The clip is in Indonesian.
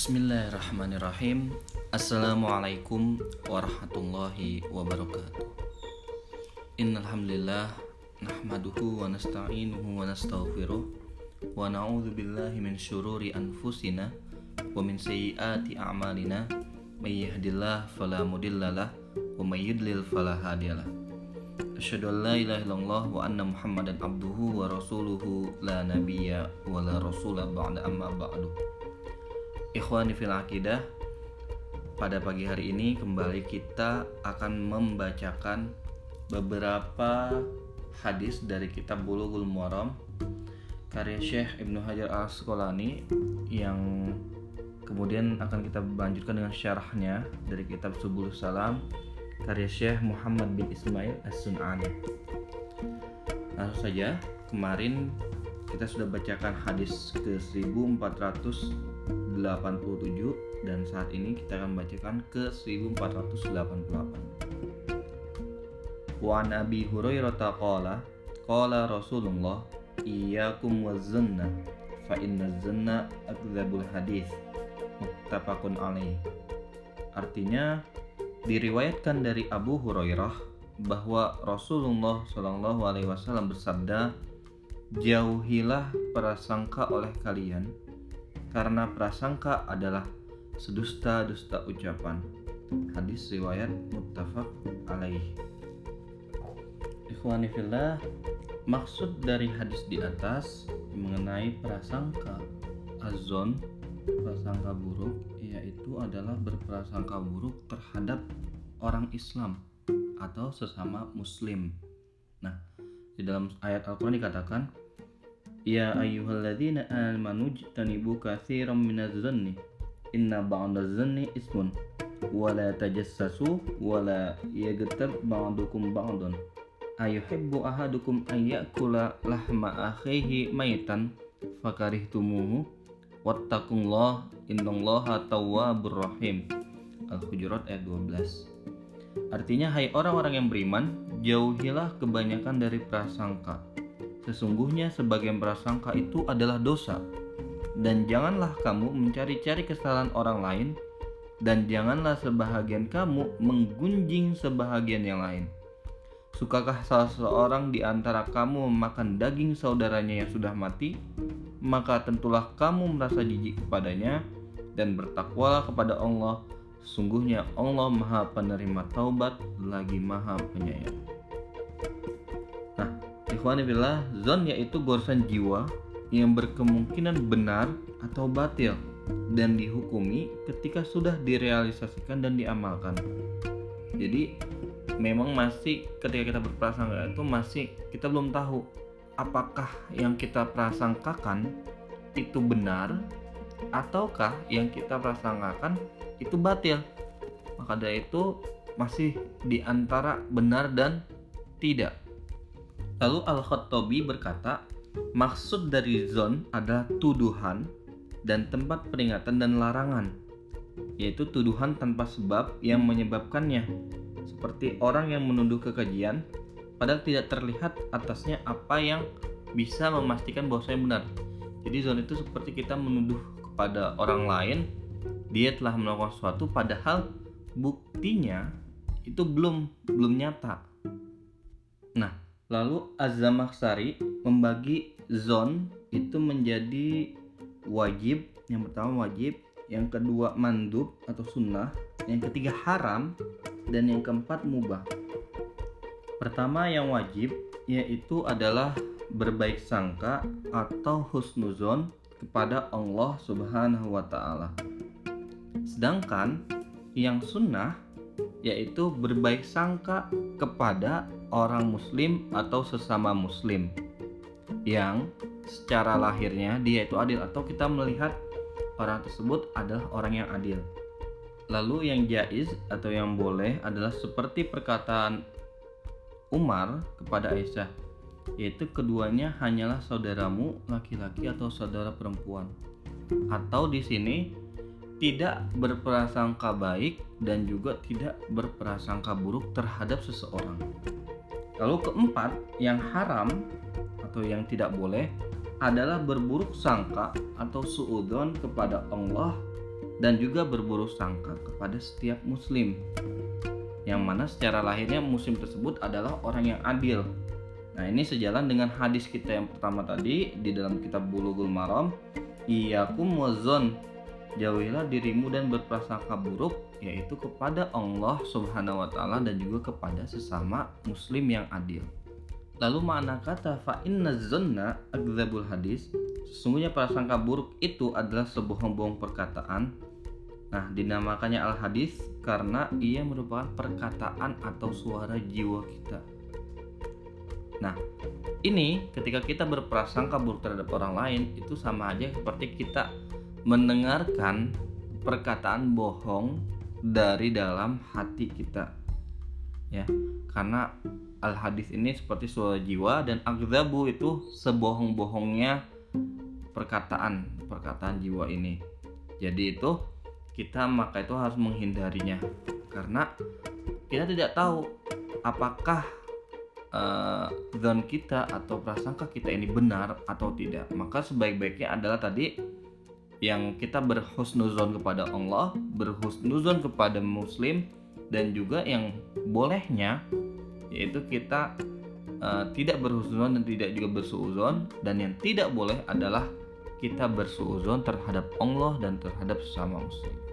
Bismillahirrahmanirrahim. Assalamualaikum warahmatullahi wabarakatuh. Innalhamdulillah Nahmaduhu wa nasta'inuhu wa nastaghfiruh Wa na'udhu billahi min syururi anfusina Wa min sayyiati a'malina. May yahdillah falamudillalah Wa may yudlil falahadiyalah Asyhadu an la ilaha illallah wa anna muhammadan abduhu wa rasuluhu. La nabiyya wa la rasula ba'da amma ba'du Ikhwani fil akidah Pada pagi hari ini kembali kita akan membacakan beberapa hadis dari kitab Bulughul Maram karya Syekh Ibnu Hajar Al Asqalani yang kemudian akan kita lanjutkan dengan syarahnya dari kitab Subul Salam karya Syekh Muhammad bin Ismail As-Sun'ani. Langsung saja, kemarin kita sudah bacakan hadis ke 1400 87 dan saat ini kita akan bacakan ke 1488. Wa Abi Hurairah qala qala Rasulullah iyyakum wazanna fa inna zanna akdzabul hadis muttafaqun alaih. Artinya diriwayatkan dari Abu Hurairah bahwa Rasulullah Shallallahu alaihi wasallam bersabda jauhilah prasangka oleh kalian karena prasangka adalah sedusta-dusta ucapan. Hadis riwayat muttafaq alaih. Ikhwani fillah, maksud dari hadis di atas mengenai prasangka azon prasangka buruk yaitu adalah berprasangka buruk terhadap orang Islam atau sesama muslim. Nah, di dalam ayat Al-Qur'an dikatakan Ya ayyuhalladzina amanu jtanibu katsiran minadh-dhanni inna ba'dadh-dhanni ismun. Wa la tajassasu wa la yaghtab ba'dukum ba'dan. Ayuhibbu ahadukum an ya'kula lahma akhihi maitan fakarihtumuhu. Wattaqullah innallaha tawwabur rahim. Al-Hujurat ayat 12 Artinya hai orang-orang yang beriman jauhilah kebanyakan dari prasangka Sesungguhnya sebagian prasangka itu adalah dosa. Dan janganlah kamu mencari-cari kesalahan orang lain dan janganlah sebahagian kamu menggunjing sebahagian yang lain. Sukakah salah seorang di antara kamu memakan daging saudaranya yang sudah mati? Maka tentulah kamu merasa jijik kepadanya dan bertakwalah kepada Allah. Sungguhnya Allah Maha Penerima Taubat lagi Maha Penyayang. Ikhwanifillah, zon yaitu goresan jiwa yang berkemungkinan benar atau batil dan dihukumi ketika sudah direalisasikan dan diamalkan. Jadi memang masih ketika kita berprasangka itu masih kita belum tahu apakah yang kita prasangkakan itu benar ataukah yang kita prasangkakan itu batil. Maka dari itu masih di antara benar dan tidak. Lalu Al-Khattabi berkata, maksud dari zon adalah tuduhan dan tempat peringatan dan larangan, yaitu tuduhan tanpa sebab yang menyebabkannya, seperti orang yang menuduh kekejian, padahal tidak terlihat atasnya apa yang bisa memastikan bahwa saya benar. Jadi zon itu seperti kita menuduh kepada orang lain, dia telah melakukan sesuatu padahal buktinya itu belum belum nyata. Nah, Lalu Az-Zamakhsyari membagi zon itu menjadi wajib, yang pertama wajib, yang kedua mandub atau sunnah, yang ketiga haram, dan yang keempat mubah. Pertama yang wajib yaitu adalah berbaik sangka atau husnuzon kepada Allah Subhanahu wa taala. Sedangkan yang sunnah yaitu berbaik sangka kepada orang muslim atau sesama muslim yang secara lahirnya dia itu adil atau kita melihat orang tersebut adalah orang yang adil. Lalu yang jaiz atau yang boleh adalah seperti perkataan Umar kepada Aisyah yaitu keduanya hanyalah saudaramu laki-laki atau saudara perempuan. Atau di sini tidak berprasangka baik dan juga tidak berprasangka buruk terhadap seseorang. Lalu keempat, yang haram atau yang tidak boleh adalah berburuk sangka atau suudon kepada Allah dan juga berburuk sangka kepada setiap muslim. Yang mana secara lahirnya muslim tersebut adalah orang yang adil. Nah ini sejalan dengan hadis kita yang pertama tadi di dalam kitab Bulughul Maram iyakum wazon jauhilah dirimu dan berprasangka buruk yaitu kepada Allah Subhanahu wa taala dan juga kepada sesama muslim yang adil. Lalu makna kata fa inna zonna agzabul hadis sesungguhnya prasangka buruk itu adalah sebohong-bohong perkataan. Nah, dinamakannya al hadis karena ia merupakan perkataan atau suara jiwa kita. Nah, ini ketika kita berprasangka buruk terhadap orang lain itu sama aja seperti kita mendengarkan perkataan bohong dari dalam hati kita. Ya, karena al hadis ini seperti suara jiwa dan agzabu itu sebohong-bohongnya perkataan perkataan jiwa ini. Jadi itu kita maka itu harus menghindarinya. Karena kita tidak tahu apakah uh, zon kita atau prasangka kita ini benar atau tidak. Maka sebaik-baiknya adalah tadi yang kita berhusnuzon kepada Allah berhusnuzon kepada muslim dan juga yang bolehnya yaitu kita uh, tidak berhusnuzon dan tidak juga bersuuzon dan yang tidak boleh adalah kita bersuuzon terhadap Allah dan terhadap sesama muslim.